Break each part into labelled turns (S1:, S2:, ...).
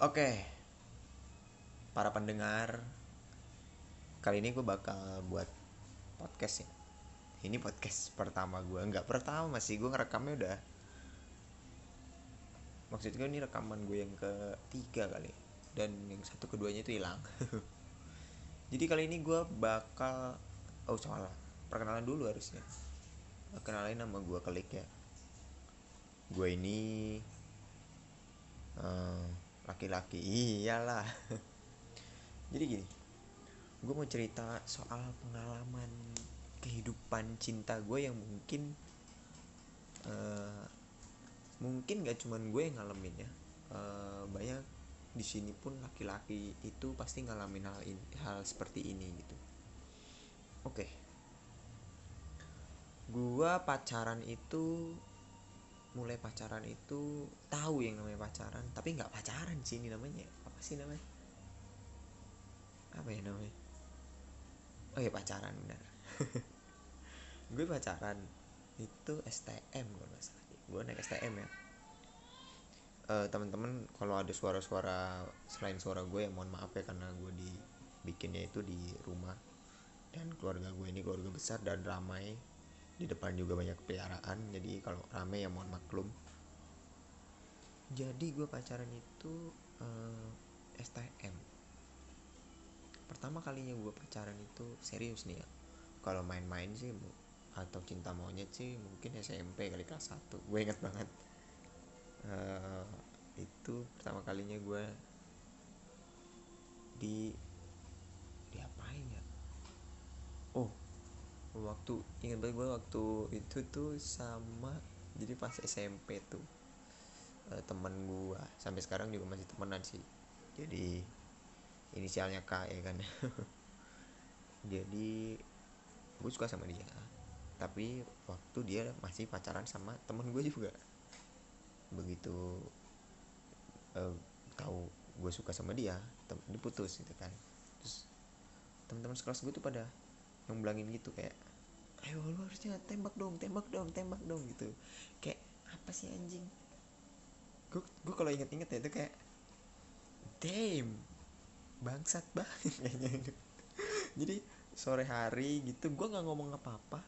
S1: Oke, para pendengar, kali ini gue bakal buat podcast ya. Ini podcast pertama gue, nggak pertama masih gue ngerekamnya udah. Maksud gue ini rekaman gue yang ketiga kali, dan yang satu keduanya itu hilang. Jadi kali ini gue bakal, oh salah, perkenalan dulu harusnya. Kenalin nama gue klik ya. Gue ini eh, laki-laki iyalah. Jadi gini gue mau cerita soal pengalaman kehidupan cinta gue yang mungkin uh, mungkin gak cuman gue yang ngalamin ya. Uh, banyak di sini pun laki-laki itu pasti ngalamin hal ini, hal seperti ini gitu. Oke. Okay. gue pacaran itu mulai pacaran itu tahu yang namanya pacaran tapi nggak pacaran sih ini namanya. Apa sih namanya? Apa ya namanya? Oh ya pacaran benar. Gue pacaran itu STM gue nggak salah. Gue naik STM ya. Uh, teman-teman kalau ada suara-suara selain suara gue ya mohon maaf ya karena gue dibikinnya itu di rumah. Dan keluarga gue ini keluarga besar dan ramai di depan juga banyak peliharaan jadi kalau rame ya mohon maklum. Jadi gue pacaran itu uh, eh, STM pertama kalinya gue pacaran itu serius nih ya. Kalau main-main sih atau cinta monyet sih mungkin SMP kali kelas 1 gue inget banget. Uh, itu pertama kalinya gue di diapain ya? Oh waktu ingat banget gue waktu itu tuh sama jadi pas SMP tuh uh, temen gue sampai sekarang juga masih temenan sih. Jadi inisialnya K ya kan. Jadi gue suka sama dia. Tapi waktu dia masih pacaran sama temen gue juga. Begitu uh, tahu gue suka sama dia diputus gitu kan. Terus teman-teman sekelas gue tuh pada ngemblangin gitu kayak ayo lu harusnya tembak dong tembak dong tembak dong gitu. Kayak apa sih anjing? Gue gue kalau inget-inget ya itu kayak damn bangsat banget. Kayaknya jadi sore hari gitu gue nggak ngomong apa-apa.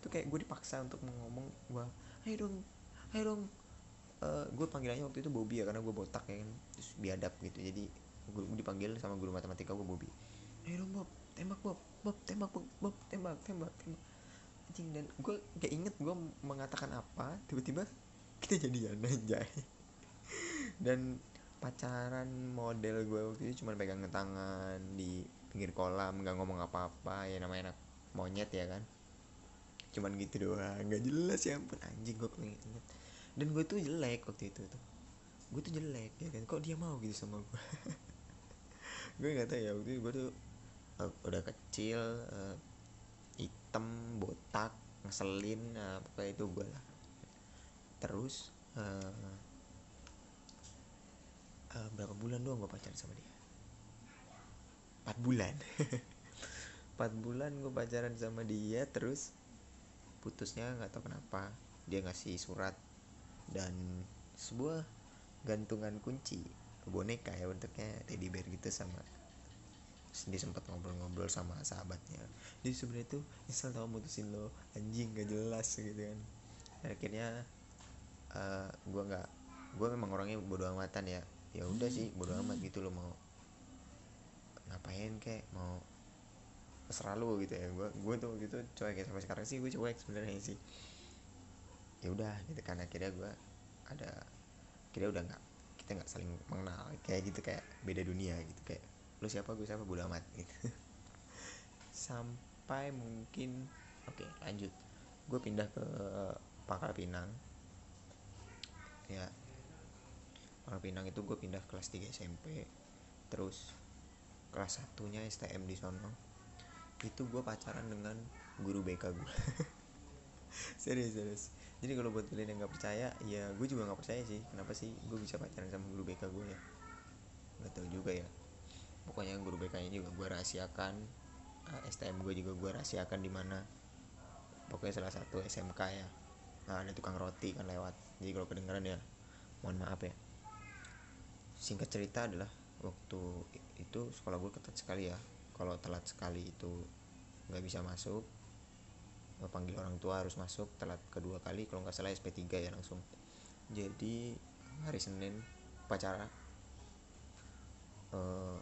S1: Itu kayak gue dipaksa untuk ngomong gue ayo dong ayo dong. Uh, gue panggilannya waktu itu Bobby ya karena gue botak ya kan terus biadab gitu. Jadi gue dipanggil sama guru matematika gue Bobby. Ayo dong Bob tembak Bob Bob tembak Bob, tembak tembak tembak anjing dan gue gak inget gue mengatakan apa tiba-tiba kita jadian anjay. Dan pacaran model gue waktu itu cuma pegang tangan di pinggir kolam nggak ngomong apa-apa ya namanya anak monyet ya kan. Cuman gitu doang nggak jelas ya ampun anjing gue inget dan gue tuh jelek waktu itu tuh. Gue tuh jelek ya kan. Kok dia mau gitu sama gue gue nggak tahu ya waktu itu gue tuh uh, udah kecil uh, hitam botak ngeselin uh, pokoknya itu gue lah. Terus uh, uh, berapa bulan doang gue pacaran sama dia? Empat bulan. Empat bulan gue pacaran sama dia terus putusnya nggak tahu kenapa. Dia ngasih surat dan sebuah gantungan kunci boneka ya bentuknya teddy bear gitu sama dia sempat ngobrol-ngobrol sama sahabatnya. Jadi sebenarnya tuh nyesel tau mutusin lo anjing gak jelas gitu kan. Dan akhirnya uh, eh, gue nggak gue memang orangnya bodoh amatan ya. Ya udah sih bodoh amat gitu lo mau ngapain kek mau terserah lo gitu ya. Gue gue tuh gitu cuek ya sampai sekarang sih gue cuek sebenarnya sih. Ya udah gitu kan akhirnya gue ada kira udah nggak kita nggak saling mengenal kayak gitu kayak beda dunia gitu kayak lu siapa? Gue siapa? Bodo amat gitu. Sampai mungkin oke okay, lanjut. Gue pindah ke Pangkal Pinang. Ya. Pangkal Pinang itu gue pindah kelas 3 SMP terus kelas satunya STM di sono itu gue pacaran dengan guru BK gue serius serius. Jadi kalau buat kalian yang nggak percaya ya gue juga nggak percaya sih. Kenapa sih gue bisa pacaran sama guru BK gue ya? Nggak tahu juga ya pokoknya guru BK nya juga gue rahasiakan eh, STM gue juga gue rahasiakan di mana. Pokoknya salah satu SMK ya. Nah ada tukang roti kan lewat. Jadi kalau kedengeran ya mohon maaf ya. Singkat cerita adalah waktu itu sekolah gue ketat sekali ya. Kalau telat sekali itu nggak bisa masuk. Panggil orang tua harus masuk telat kedua kali kalau nggak salah SP3 ya langsung. Jadi hari Senin pacara uh,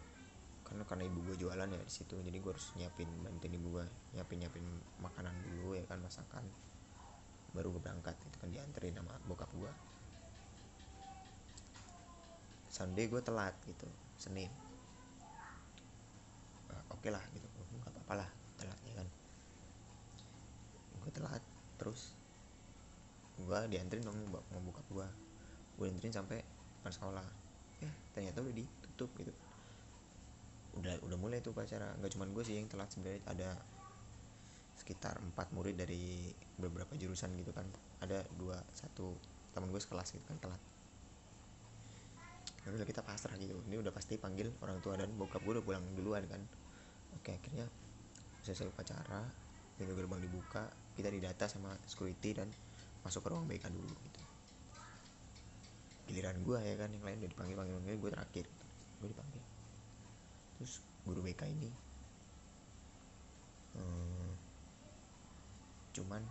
S1: karena karena ibu gue jualan ya di situ. Jadi gue harus nyiapin bantuin ibu gue nyiapin nyiapin makanan dulu ya kan masakan. Baru gue berangkat itu kan dianterin sama bokap gue Sunday gue telat gitu Senin. Uh, oke okay lah gitu. Nggak apa-apa lah telatnya kan. Gue telat terus. Gue dianterin dong mau buka gue gue dianterin sampai depan sekolah. Ya ternyata udah ditutup gitu udah udah mulai tuh pacara nggak cuman gue sih yang telat sebenarnya ada sekitar empat murid dari beberapa jurusan gitu kan. Ada dua satu teman gue sekelas gitu kan telat. Udah kita pasrah gitu. Ini udah pasti panggil orang tua dan bokap gue udah pulang duluan kan. Oke akhirnya selesai upacara pintu gerbang dibuka kita didata sama security dan masuk ke ruang BK dulu gitu. Giliran gue ya kan yang lain udah dipanggil panggil panggil gue terakhir. Gue dipanggil terus guru BK ini. Hmm, cuman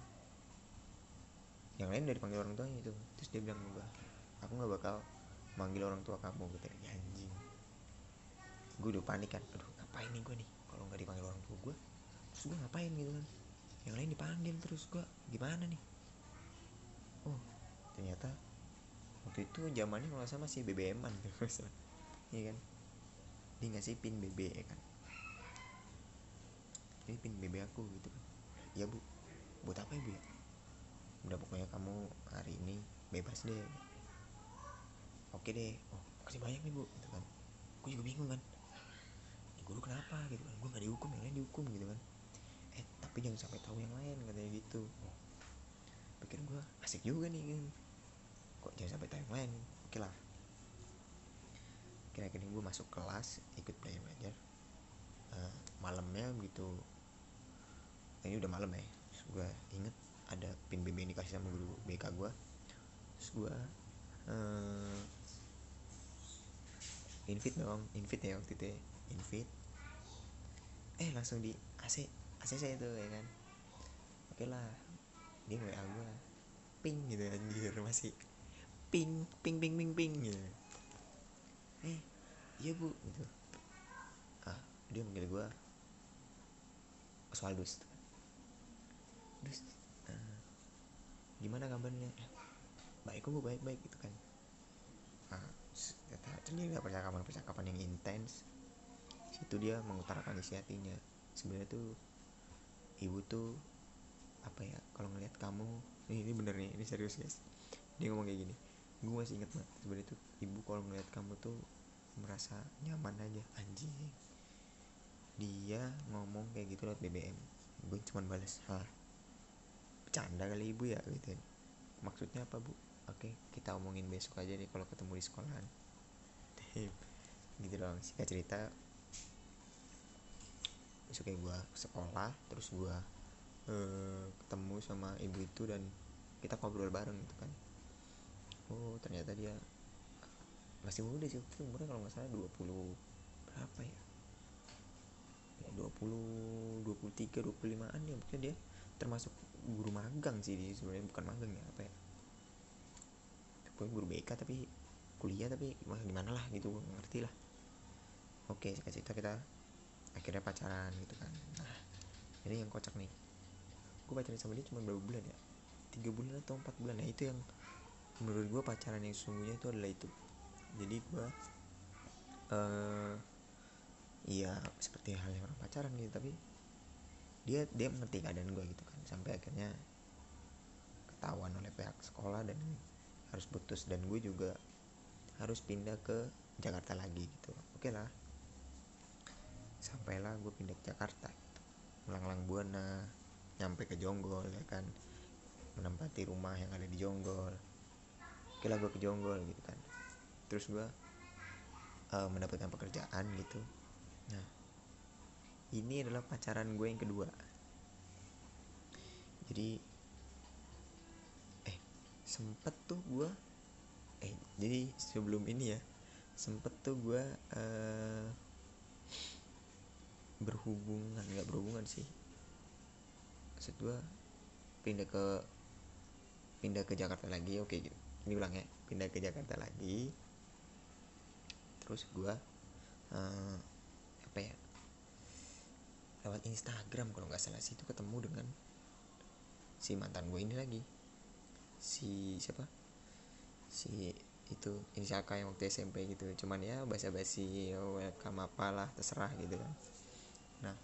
S1: yang lain udah dipanggil orang tuanya itu. Terus dia bilang gue aku nggak bakal manggil orang tua kamu gitu ya anjing. Gue udah panik kan aduh ngapain nih gue nih? Kalau nggak dipanggil orang tua gue terus gue ngapain gitu kan? Yang lain dipanggil terus gue gimana nih? Oh ternyata waktu itu zamannya kalau sama masih BBM-an gitu iya kan dia ngasih pin BB ya kan? Ini pin BB aku gitu kan ya bu. Buat apa ya bu ya? Udah pokoknya kamu hari ini bebas deh. Oke deh. Oh kasih banyak nih bu. Gitu kan. Gue juga bingung kan. Ya, guru kenapa gitu kan. Gue nggak dihukum yang lain dihukum gitu kan. Eh tapi jangan sampai tahu yang lain katanya gitu. Oh, pikir gue asik juga nih kan. Kok jangan sampai tahu yang lain? Oke lah kira-kira gue masuk kelas ikut belajar belajar uh, malamnya begitu ini udah malam ya terus gue inget ada pin BB yang dikasih sama guru BK gue terus gue uh, invite dong invite ya waktu itu ya invite. Eh langsung di AC AC saya tuh ya kan. Oke lah dia WA gue ping gitu anjir masih ping ping ping ping ping gitu eh iya bu. Gitu. Ah dia manggil gue Oswaldus terus uh, gimana kabarnya? Baik kok bu. Baik baik gitu kan. Nah, ternyata percakapan percakapan yang intens. Situ dia mengutarakan isi hatinya. Sebenarnya tuh ibu tuh apa ya kalau ngelihat kamu ini, ini bener nih ini serius guys. Dia ngomong kayak gini. Gue masih inget banget sebenarnya tuh ibu kalau ngeliat kamu tuh merasa nyaman aja. Anjing. Dia ngomong kayak gitu lewat BBM gue cuman balas hah? Bercanda kali ibu ya gitu. Maksudnya apa bu? Oke kita omongin besok aja nih kalau ketemu di sekolahan. Gitu dong singkat cerita besoknya gue sekolah terus gue uh, ketemu sama ibu itu dan kita ngobrol bareng gitu kan. Oh ternyata dia masih muda sih waktu itu umurnya kalau nggak salah 20 berapa ya? Ya 20 23 25an ya mungkin dia termasuk guru magang sih dia sebenarnya bukan magang ya apa ya? Pokoknya guru BK tapi kuliah tapi gimana lah gitu ngerti lah. Oke kasih kita kita akhirnya pacaran gitu kan. Nah ini yang kocak nih. Gue pacaran sama dia cuma berapa bulan ya? Tiga bulan atau empat bulan. Ya itu yang menurut gue pacaran yang sesungguhnya itu adalah itu jadi gue uh, iya seperti hal yang orang pacaran gitu tapi dia dia mengerti keadaan gue gitu kan sampai akhirnya ketahuan oleh pihak sekolah dan harus putus dan gue juga harus pindah ke Jakarta lagi gitu. Oke lah. Sampailah gue pindah ke Jakarta gitu. melanglang buana nyampe ke Jonggol ya kan. Menempati rumah yang ada di Jonggol. Oke lah gue ke Jonggol gitu kan terus gue uh, mendapatkan pekerjaan gitu. Nah ini adalah pacaran gue yang kedua. Jadi eh sempet tuh gue eh jadi sebelum ini ya sempet tuh gue uh, berhubungan nggak berhubungan sih. Maksud gue pindah ke pindah ke Jakarta lagi oke gitu. Ini ulang ya pindah ke Jakarta lagi terus gue uh, apa ya lewat Instagram kalau nggak salah sih itu ketemu dengan si mantan gue ini lagi. Si siapa? Si itu inisial K yang waktu SMP gitu. Cuman ya basa-basi ya welcome apalah terserah gitu kan. Nah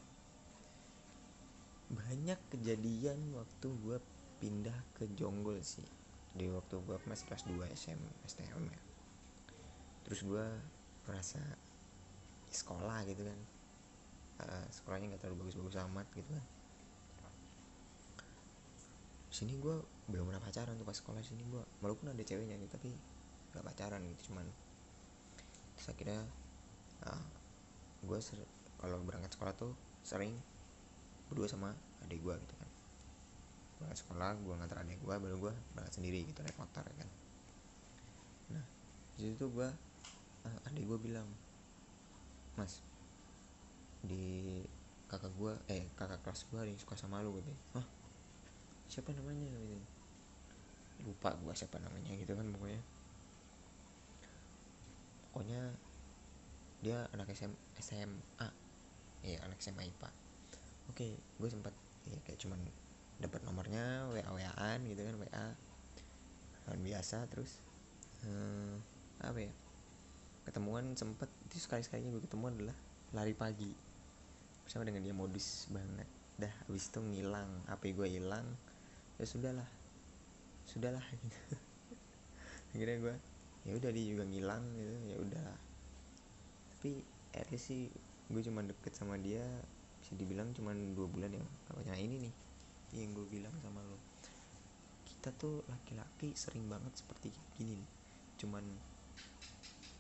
S1: banyak kejadian waktu gue pindah ke Jonggol sih. Di waktu gue masih kelas 2 SM STM ya. Terus gue merasa sekolah gitu kan. Uh, sekolahnya nggak terlalu bagus-bagus amat gitu kan. Sini gue belum pernah pacaran tuh pas sekolah sini gue walaupun ada ceweknya gitu tapi nggak pacaran gitu cuman terus akhirnya uh, gue kalau berangkat sekolah tuh sering berdua sama adik gue gitu kan. Berangkat sekolah gue ngantar adik gue baru gue berangkat sendiri gitu naik motor ya kan. Nah di situ tuh gue uh, adik gue bilang mas di kakak gue eh kakak kelas gue ada yang suka sama lu gitu Hah? siapa namanya? gitu lupa gue siapa namanya gitu kan pokoknya. Pokoknya dia anak SM, SMA iya anak SMA IPA oke gue sempat ya kayak cuman dapat nomornya wa waan gitu kan wa kan biasa terus hmm, apa ya ketemuan sempet itu sekali sekalinya gue ketemu adalah lari pagi. Bersama dengan dia modus banget. Dah habis itu ngilang HP gue hilang. Ya sudahlah. Sudahlah. Akhirnya gue ya udah dia juga ngilang gitu. Ya udah. Tapi at least sih gue cuma deket sama dia. Bisa dibilang cuma dua bulan ya nah ini nih yang gue bilang sama lo kita tuh laki-laki sering banget seperti gini nih. Cuman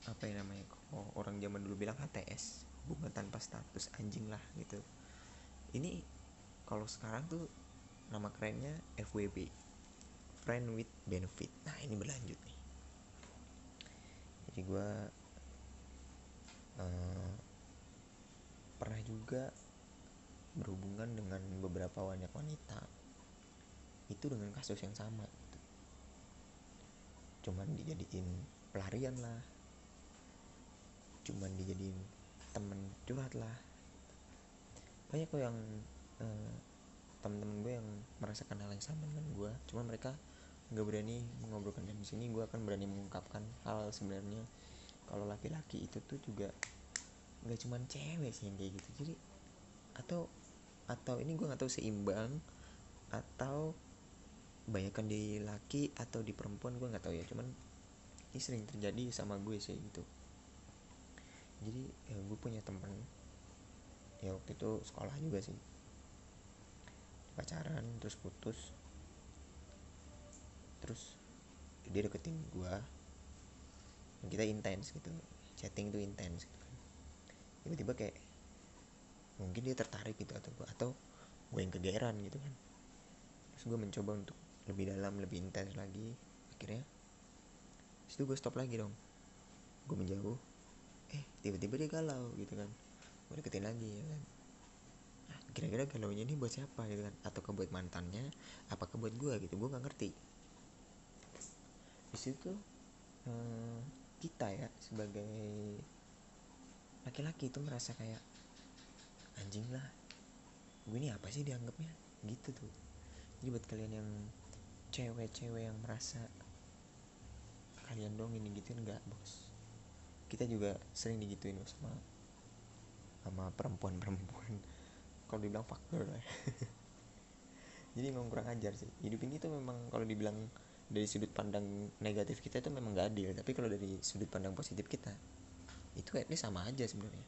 S1: apa ya namanya kalau orang zaman dulu bilang HTS hubungan tanpa status anjing lah gitu. Ini kalau sekarang tuh nama kerennya FWB friend with benefit. Nah ini berlanjut nih. Jadi gue uh, pernah juga berhubungan dengan beberapa wanita wanita. Itu dengan kasus yang sama gitu. cuman dijadiin pelarian lah cuman dijadiin temen curhat lah. Banyak kok yang uh, temen-temen gue yang merasakan hal yang sama dengan gue cuma mereka nggak berani mengobrolkan dan di sini gue akan berani mengungkapkan hal sebenarnya. Kalau laki-laki itu tuh juga nggak cuman cewek sih yang kayak gitu. Jadi atau atau ini gue nggak tahu seimbang atau banyakkan di laki atau di perempuan gue nggak tahu ya. Cuman ini sering terjadi sama gue sih gitu jadi ya gue punya teman ya waktu itu sekolah juga sih. Pacaran terus putus. Terus dia deketin gue kita intens gitu. Chatting tuh intens gitu tiba-tiba kayak mungkin dia tertarik gitu atau gue atau gue yang kegeran gitu kan. Terus gue mencoba untuk lebih dalam lebih intens lagi. Akhirnya situ gue stop lagi dong. Gue menjauh eh tiba-tiba dia galau gitu kan. Gue deketin lagi ya kan. Nah, kira-kira galau ini buat siapa gitu kan. Atau ke buat mantannya apakah buat gue gitu. Gue nggak ngerti. Di situ hmm, kita ya sebagai laki-laki itu merasa kayak anjing lah gue ini apa sih dianggapnya? Gitu tuh. Jadi buat kalian yang cewek-cewek yang merasa kalian dong ini gitu enggak bos kita juga sering digituin sama sama perempuan-perempuan. Kalau dibilang faktor lah jadi memang kurang ajar sih. Hidup ini tuh memang kalau dibilang dari sudut pandang negatif kita itu memang gak adil. Tapi kalau dari sudut pandang positif kita itu least sama aja sebenarnya.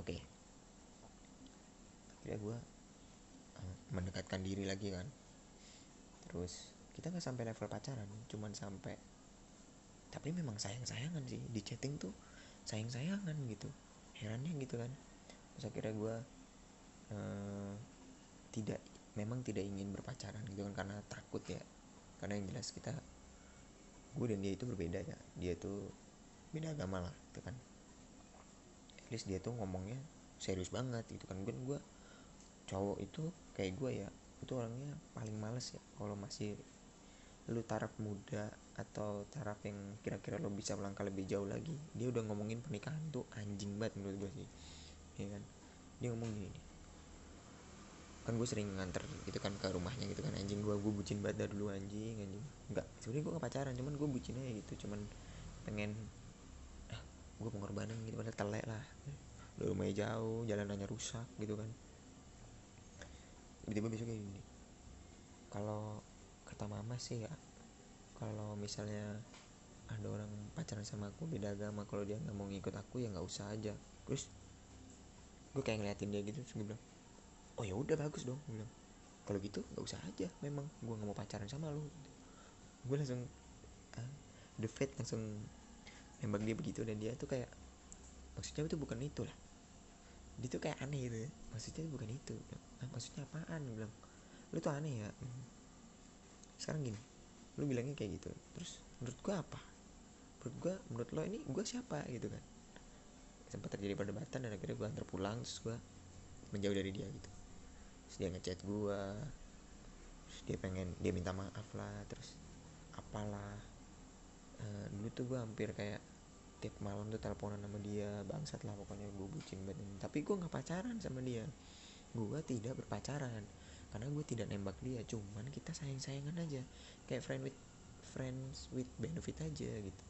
S1: Oke. Okay. akhirnya gue uh, mendekatkan diri lagi kan. Terus kita nggak sampai level pacaran cuman sampai tapi memang sayang sayangan sih di chatting tuh sayang sayangan gitu. Herannya gitu kan. Terus akhirnya gue uh, tidak memang tidak ingin berpacaran gitu kan karena takut ya. Karena yang jelas kita gue dan dia itu berbeda ya. Dia tuh beda agama lah gitu kan. At least dia tuh ngomongnya serius banget gitu kan. Gue gue cowok itu kayak gue ya itu orangnya paling males ya. Kalau masih lu taraf muda atau taraf yang kira-kira lo bisa melangkah lebih jauh lagi dia udah ngomongin pernikahan tuh anjing banget menurut gue sih. Ya kan? Dia ngomong gini kan gue sering nganter gitu kan ke rumahnya gitu kan anjing gue gue bucin banget dari dulu anjing anjing. Enggak sebenarnya gue gak pacaran cuman gue bucin aja gitu cuman pengen ah gue pengorbanan gitu padahal telek lah. Udah rumahnya jauh jalanannya rusak gitu kan. Tiba-tiba kayak gini kalau kata mama sih ya. Kalau misalnya ada orang pacaran sama aku beda agama. Kalau dia nggak mau ngikut aku ya nggak usah aja. Terus gue kayak ngeliatin dia gitu terus gue bilang oh ya udah bagus dong. Gue bilang kalau gitu nggak usah aja. Memang gue nggak mau pacaran sama lo gue langsung ah, the fate langsung nembak dia begitu. Dan dia tuh kayak maksudnya itu bukan itu lah. Dia tuh kayak aneh gitu ya. Maksudnya bukan itu. Ah, maksudnya apaan? Gue bilang lu tuh aneh ya. "Hmm. Sekarang gini lu bilangnya kayak gitu. Terus menurut gue apa? Menurut gue menurut lo ini gue siapa gitu kan? Sempat terjadi perdebatan dan akhirnya gue antar pulang terus gue menjauh dari dia gitu. Terus dia ngechat gue terus dia pengen dia minta maaf lah terus apalah. Eh, dulu tuh gue hampir kayak tiap malam tuh teleponan sama dia bangsat lah pokoknya gue bucin banget. Tapi gue nggak pacaran sama dia. Gue tidak berpacaran karena gue tidak nembak dia cuman kita sayang sayangan aja. Kayak friend with friends with benefit aja gitu.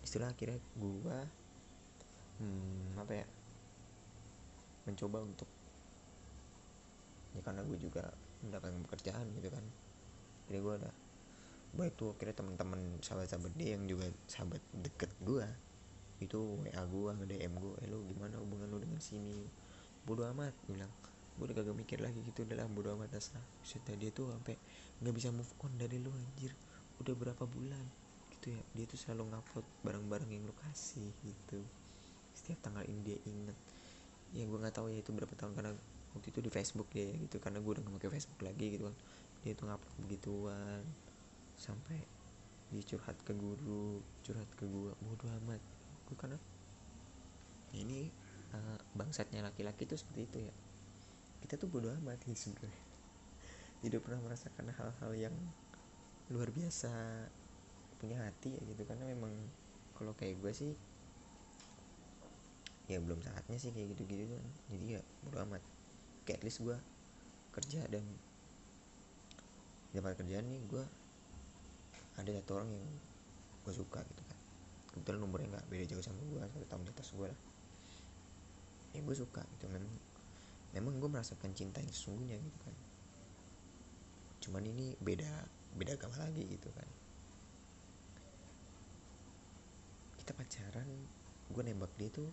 S1: Istilah akhirnya gue hmm, apa ya mencoba untuk ya karena gue juga mendapatkan pekerjaan gitu kan. Jadi gue ada baik tuh akhirnya teman-teman sahabat-sahabat dia yang juga sahabat deket gue itu WA gue DM gue eh gimana hubungan lu dengan sini? Bodo amat bilang gue udah kagak mikir lagi gitu udah lah bodo amat Buset dah, dia tuh sampai nggak bisa move on dari lu anjir. Udah berapa bulan? Gitu ya. Dia tuh selalu ngupload barang-barang yang lu kasih gitu. Setiap tanggal ini dia inget. Ya gue nggak tahu ya itu berapa tahun karena waktu itu di Facebook dia ya gitu. Karena gue udah gak pakai Facebook lagi gitu kan. Dia tuh ngupload begituan. Sampai dia curhat ke guru curhat ke gua. Bodo amat. Gue karena ini eh, bangsatnya laki-laki tuh seperti itu ya kita tuh bodo amat gitu sebenarnya. Tidak pernah merasakan hal-hal yang luar biasa punya hati ya gitu. Karena memang kalau kayak gue sih ya belum saatnya sih kayak gitu-gitu kan. Jadi ya bodo amat. Kayak at least gue kerja dan dapat kerjaan nih gue ada satu orang yang gue suka gitu kan. Kebetulan umurnya nggak beda jauh sama gue satu tahun di atas gue lah. Ya gue suka gitu memang memang gue merasakan cinta yang sesungguhnya gitu kan. Cuman ini beda beda agama lagi gitu kan. Kita pacaran gue nembak dia tuh.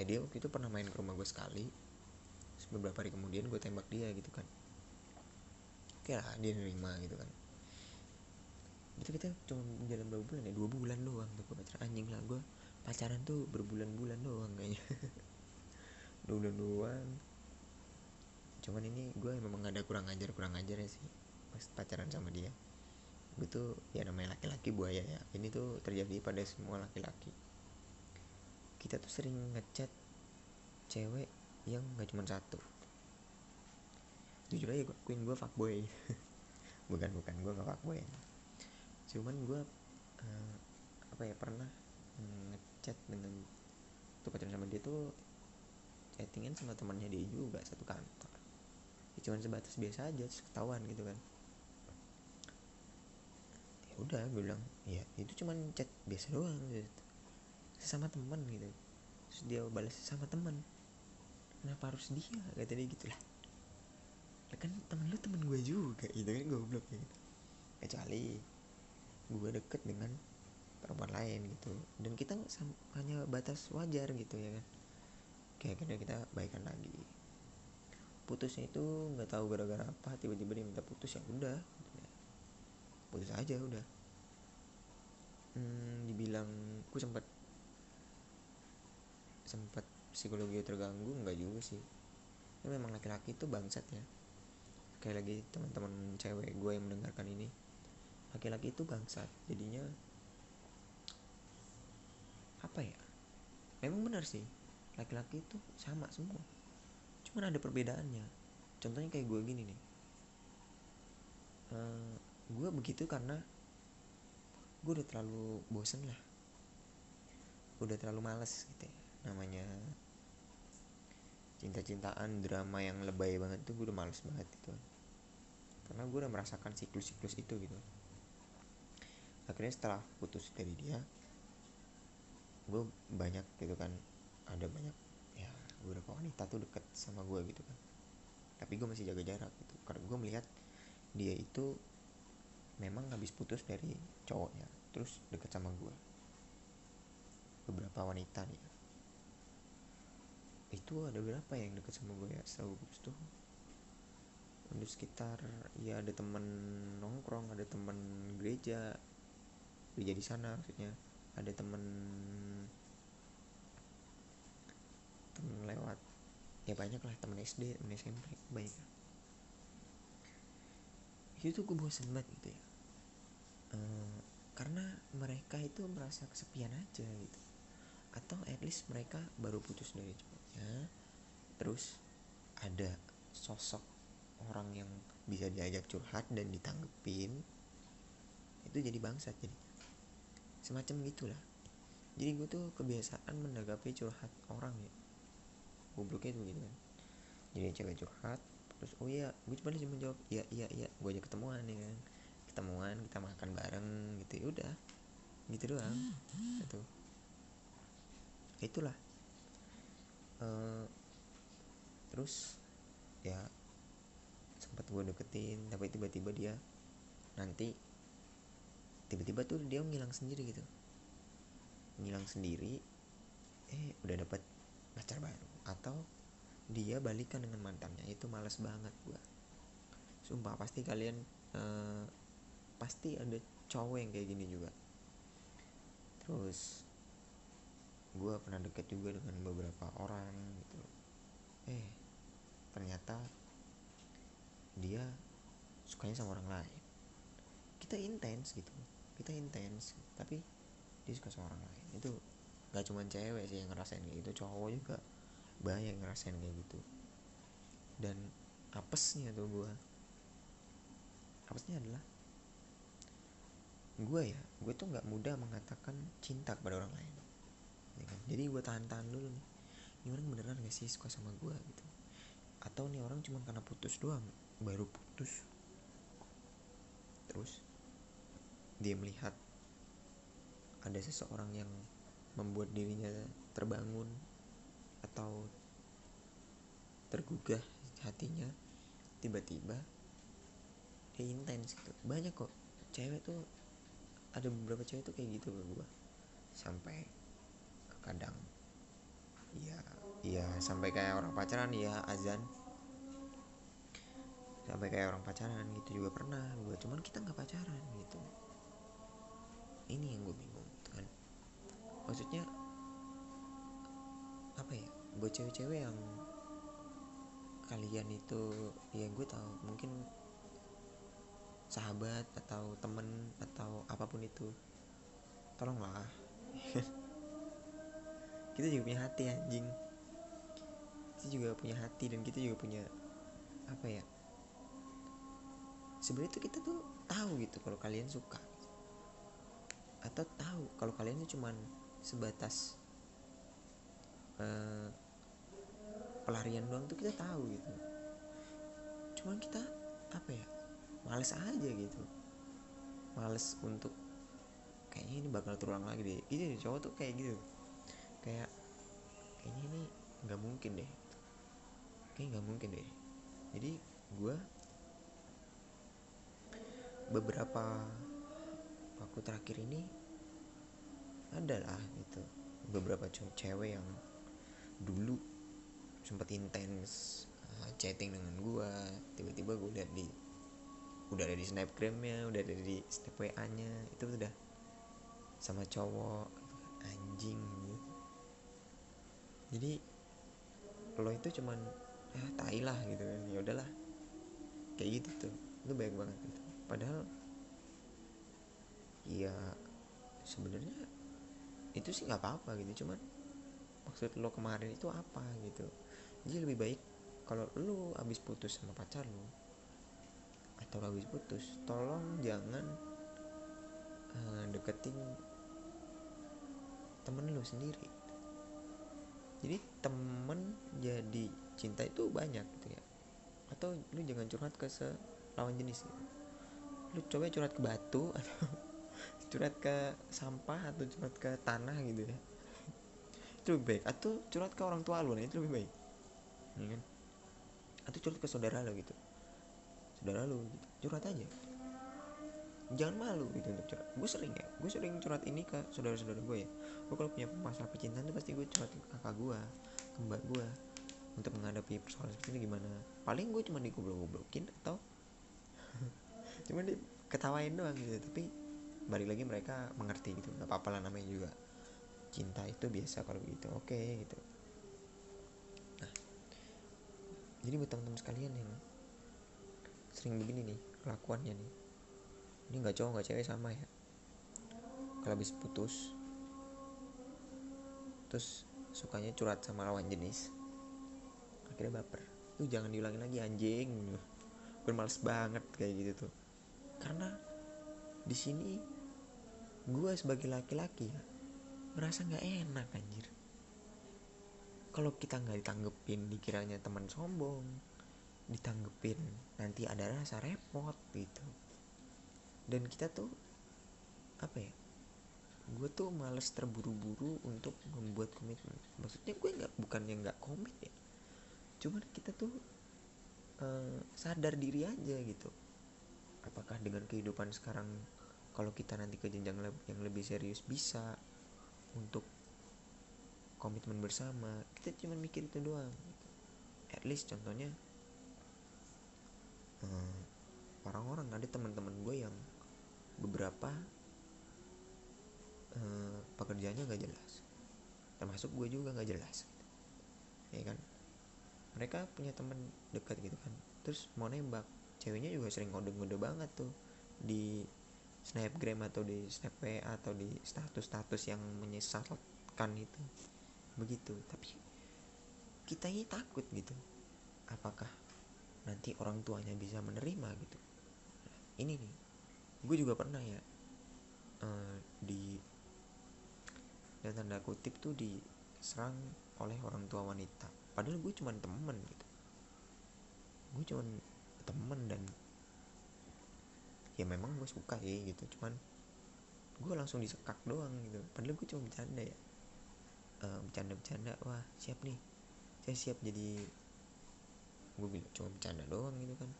S1: Eh dia waktu itu pernah main ke rumah gue sekali. Beberapa hari kemudian gue tembak dia gitu kan. Oke lah dia nerima gitu kan. Itu kita cuma jalan berapa bulan ya? Dua bulan doang tuh gue pacaran. Anjing lah gue pacaran tuh berbulan-bulan doang kayaknya. Dua bulan doang cuman ini gue memang ada kurang ajar kurang ajar ya sih pas pacaran sama dia. Gue tuh ya namanya laki-laki buaya ya. Ini tuh terjadi pada semua laki-laki. Kita tuh sering ngechat cewek yang gak cuma satu. Jujur aja gue akuin gue fuckboy. Bukan bukan gue gak fuckboy. Cuman gue eh, apa ya pernah ngechat dengan tuh pacaran sama dia tuh chattingan sama temannya dia juga satu kantor ya, cuman sebatas biasa aja ketahuan gitu kan. Ya udah gue bilang ya itu cuman chat biasa doang gitu. Sesama teman gitu. Terus dia balas sama teman kenapa harus dia? Kata dia gitu lah. Lah kan temen lu temen gue juga gitu kan goblok ya gitu. kecuali gue deket dengan perempuan lain gitu. Dan kita hanya batas wajar gitu ya kan. Kayak kita baikan lagi putusnya itu nggak tahu gara-gara apa tiba-tiba dia minta putus ya udah. Putus aja udah. Hmm, dibilang gue sempat sempat psikologi terganggu nggak juga sih. Ya memang laki-laki itu bangsat ya. Kayak lagi teman-teman cewek gue yang mendengarkan ini. Laki-laki itu bangsat jadinya apa ya? Memang benar sih laki-laki itu sama semua cuman ada perbedaannya. Contohnya kayak gue gini nih. Uh, gue begitu karena gue udah terlalu bosen lah. Udah terlalu males gitu ya namanya cinta-cintaan drama yang lebay banget tuh gue udah males banget gitu. Karena gue udah merasakan siklus-siklus itu gitu. Akhirnya setelah putus dari dia gue banyak gitu kan ada banyak beberapa wanita tuh deket sama gue gitu kan. Tapi gue masih jaga jarak gitu. Karena gue melihat dia itu memang habis putus dari cowoknya terus deket sama gue beberapa wanita nih. Itu ada berapa yang deket sama gue ya setahu gue tuh untuk sekitar ya ada temen nongkrong ada temen gereja. Gereja di sana maksudnya. Ada temen temen lewat. Ya banyak lah temen SD temen SMP banyak. Itu tuh gue bosen banget gitu ya. Uh, karena mereka itu merasa kesepian aja gitu. Atau at least mereka baru putus dari cowoknya terus ada sosok orang yang bisa diajak curhat dan ditanggepin itu jadi bangsat jadi. Semacam gitulah. Jadi gue tuh kebiasaan menanggapi curhat orang ya gobloknya tuh gitu kan. Jadi cewek curhat terus oh iya gue cuma cuma jawab iya iya iya gue aja ketemuan ya kan. Ketemuan kita makan bareng gitu ya udah. Gitu doang. Itu itulah. Uh, terus ya sempat gue deketin tapi tiba-tiba dia nanti tiba-tiba tuh dia ngilang sendiri gitu. Ngilang sendiri eh udah dapat pacar baru atau dia balikan dengan mantannya. Itu males banget gue sumpah pasti kalian uh, pasti ada cowok yang kayak gini juga. Terus gue pernah deket juga dengan beberapa orang gitu. Eh ternyata dia sukanya sama orang lain. Kita intens gitu. Kita intens tapi dia suka sama orang lain. Itu gak cuma cewek sih yang ngerasain kayak gitu. Cowok juga banyak yang ngerasain kayak gitu. Dan apesnya tuh gue apesnya adalah gue ya gue tuh nggak mudah mengatakan cinta kepada orang lain ya kan? jadi gue tahan-tahan dulu nih. Ini orang beneran gak sih suka sama gue gitu? Atau nih orang cuma karena putus doang baru putus. Terus dia melihat ada seseorang yang membuat dirinya terbangun atau tergugah hatinya tiba-tiba dia intens gitu. Banyak kok. Cewek tuh ada beberapa cewek tuh kayak gitu ke gue sampai kadang. Ya ya sampai kayak orang pacaran ya azan. Sampai kayak orang pacaran gitu juga pernah gue cuman kita nggak pacaran gitu. Ini yang gue bingung kan. Maksudnya apa ya buat cewek-cewek yang kalian itu ya gue tahu mungkin sahabat atau temen atau apa pun itu. Tolonglah. Kita juga punya hati anjing. Kita juga punya hati dan kita juga punya apa ya sebenarnya tuh kita tuh tahu gitu kalau kalian suka. Atau tahu kalau kalian tuh cuman sebatas uh, pelarian doang tuh kita tahu gitu. Cuman kita apa ya males aja gitu. Males untuk kayaknya ini bakal terulang lagi deh. Gitu cowok tuh kayak gitu. Kayak kayaknya ini nggak mungkin deh. Kayak nggak mungkin deh. Jadi gue beberapa waktu terakhir ini adalah gitu. Beberapa cewek yang dulu sempat intens uh, chatting dengan gue tiba-tiba gue lihat di udah ada di snapgramnya udah ada di snap wa nya itu udah sama cowok. Anjing gitu. jadi lo itu cuman ya tai lah gitu kan. Ya udahlah. Kayak gitu tuh. Itu baik banget gitu. Padahal ya sebenarnya itu sih nggak apa-apa gitu. Cuman maksud lo kemarin itu apa gitu. Jadi lebih baik kalau lo habis putus sama pacar lo atau lo habis putus tolong jangan uh, deketin temen lo sendiri. Jadi temen jadi cinta itu banyak gitu ya. Atau lu jangan curhat ke lawan jenis gitu. lu coba curhat ke batu atau curhat ke sampah atau curhat ke tanah gitu ya itu lebih baik. Atau curhat ke orang tua lu nah itu lebih baik. Ya kan? Atau curhat ke saudara lo gitu. Saudara lu gitu. Curhat aja. Jangan malu gitu untuk curhat. Gue sering ya gue sering curhat ini ke saudara-saudara gue ya. Gue kalau punya masalah percintaan tuh pasti gue curhat ke kakak gue ke mbak gue untuk menghadapi persoalan seperti ini gimana. Paling gue cuma digoblok-goblokin atau cuma diketawain doang gitu. Tapi balik lagi mereka mengerti gitu. Nggak apa-apa lah namanya juga cinta itu biasa kalau begitu. Oke okay, gitu. Nah jadi buat teman-teman sekalian yang sering begini nih kelakuannya nih. Ini nggak cowok nggak cewek sama ya. Kalau habis putus terus sukanya curhat sama lawan jenis akhirnya baper. Tuh jangan diulangi lagi anjing. Gue males banget kayak gitu tuh. Karena di sini gue sebagai laki-laki ya merasa nggak enak anjir. Kalau kita nggak ditanggepin dikiranya teman sombong ditanggepin nanti ada rasa repot gitu. Dan kita tuh apa ya gue tuh males terburu-buru untuk membuat komitmen. Maksudnya gue nggak bukan yang nggak komit ya. Cuman kita tuh uh, sadar diri aja gitu. Apakah dengan kehidupan sekarang kalau kita nanti ke jenjang yang lebih serius bisa untuk komitmen bersama. Kita cuma mikir itu doang gitu. at least contohnya uh, orang-orang ada teman-teman gue yang beberapa uh, pekerjaannya gak jelas. Termasuk gue juga gak jelas ya kan? Mereka punya teman dekat gitu kan. Terus mau nembak. Ceweknya juga sering ngode-ngode banget tuh di snapgram atau di snap atau di status-status yang menyesatkan itu. Begitu tapi kita ini takut gitu. Apakah nanti orang tuanya bisa menerima gitu? Ini nih gue juga pernah ya uh, di dan tanda kutip tuh diserang oleh orang tua wanita. Padahal gue cuman temen gitu. Gue cuman temen dan ya memang gue suka sih gitu. Cuman gue langsung disekak doang gitu. Padahal gue cuma bercanda ya. Uh, bercanda-bercanda wah siap nih. Saya siap jadi gue bilang cuma bercanda doang gitu kan.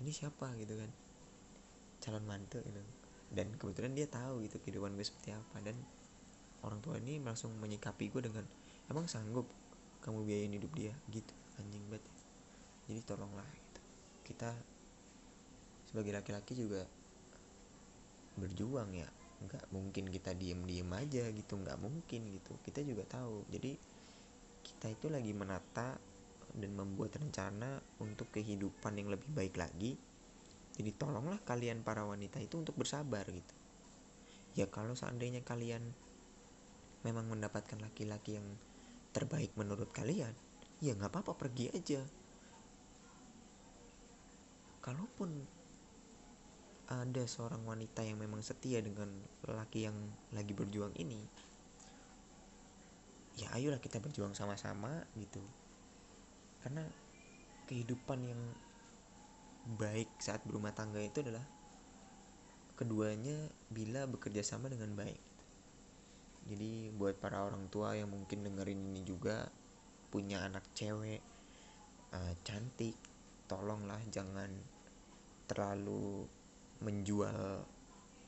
S1: Ini siapa? gitu kan. Calon mantu gitu. Dan kebetulan dia tahu gitu kehidupan gue seperti apa. Dan orang tua ini langsung menyikapi gue dengan emang sanggup kamu biayain hidup dia? Gitu anjing banget. Jadi tolonglah gitu. Kita sebagai laki-laki juga berjuang ya. Nggak mungkin kita diem-diem aja gitu nggak mungkin gitu. Kita juga tahu. Jadi kita itu lagi menata dan membuat rencana untuk kehidupan yang lebih baik lagi. Jadi tolonglah kalian para wanita itu untuk bersabar gitu. Ya kalau seandainya kalian memang mendapatkan laki-laki yang terbaik menurut kalian ya nggak apa-apa pergi aja. Kalaupun ada seorang wanita yang memang setia dengan laki yang lagi berjuang ini ya ayolah kita berjuang sama-sama gitu karena kehidupan yang baik saat berumah tangga itu adalah keduanya bila bekerja sama dengan baik. Jadi buat para orang tua yang mungkin dengerin ini juga punya anak cewek uh, cantik, tolonglah jangan terlalu menjual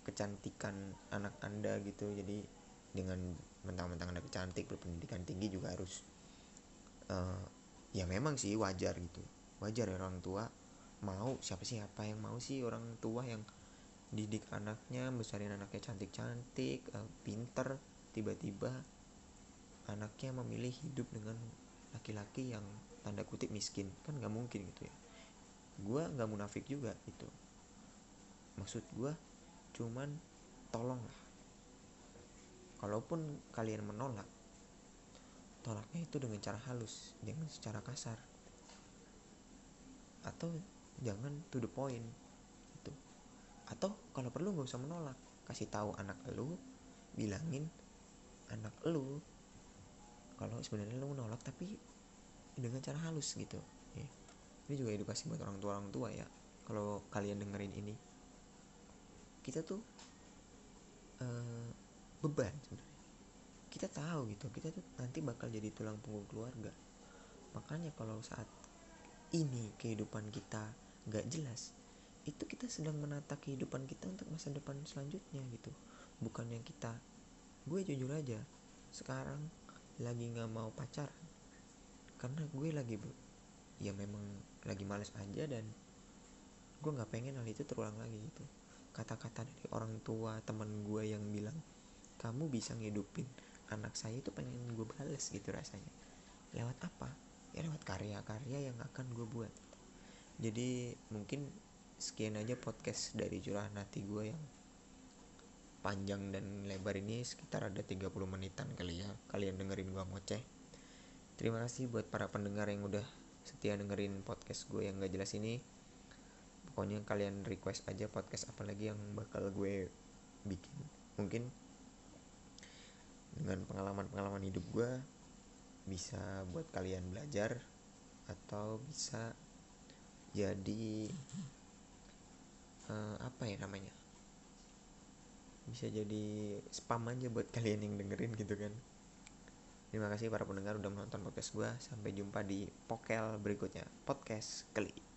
S1: kecantikan anak anda gitu. Jadi dengan mentang-mentang anak cantik berpendidikan tinggi juga harus uh, ya memang sih wajar gitu. Wajar ya orang tua mau siapa sih apa yang mau sih orang tua yang didik anaknya besarin anaknya cantik-cantik uh, pinter tiba-tiba anaknya memilih hidup dengan laki-laki yang tanda kutip miskin kan nggak mungkin gitu ya gue nggak munafik juga gitu maksud gue cuman tolonglah kalaupun kalian menolak tolaknya itu dengan cara halus jangan secara kasar. Atau jangan to the point itu atau kalau perlu nggak usah menolak. Kasih tahu anak lu bilangin anak lu kalau sebenarnya lu menolak tapi dengan cara halus gitu. Ya. ini juga edukasi buat orang tua orang tua ya. Kalau kalian dengerin ini kita tuh uh, beban sebenarnya. Kita tahu gitu kita tuh nanti bakal jadi tulang punggung keluarga. Makanya kalau saat ini kehidupan kita nggak jelas itu kita sedang menata kehidupan kita untuk masa depan selanjutnya gitu. Bukan yang kita gue jujur aja sekarang lagi nggak mau pacaran. Karena gue lagi ya memang lagi males aja dan gue nggak pengen hal itu terulang lagi gitu kata-kata dari orang tua teman gue yang bilang kamu bisa ngidupin anak saya itu pengen gue bales gitu rasanya. Lewat apa? Ya lewat karya-karya yang akan gue buat. Jadi mungkin sekian aja podcast dari curahan hati gue yang panjang dan lebar ini sekitar ada 30 menitan kali ya. Kalian dengerin gue ngoceh. Terima kasih buat para pendengar yang udah setia dengerin podcast gue yang gak jelas ini pokoknya kalian request aja podcast apa lagi yang bakal gue bikin. Mungkin dengan pengalaman-pengalaman hidup gue bisa buat kalian belajar atau bisa jadi uh, apa ya namanya? Bisa jadi spam aja buat kalian yang dengerin gitu kan. Terima kasih para pendengar udah menonton podcast gue. Sampai jumpa di pokel berikutnya. Podcast kali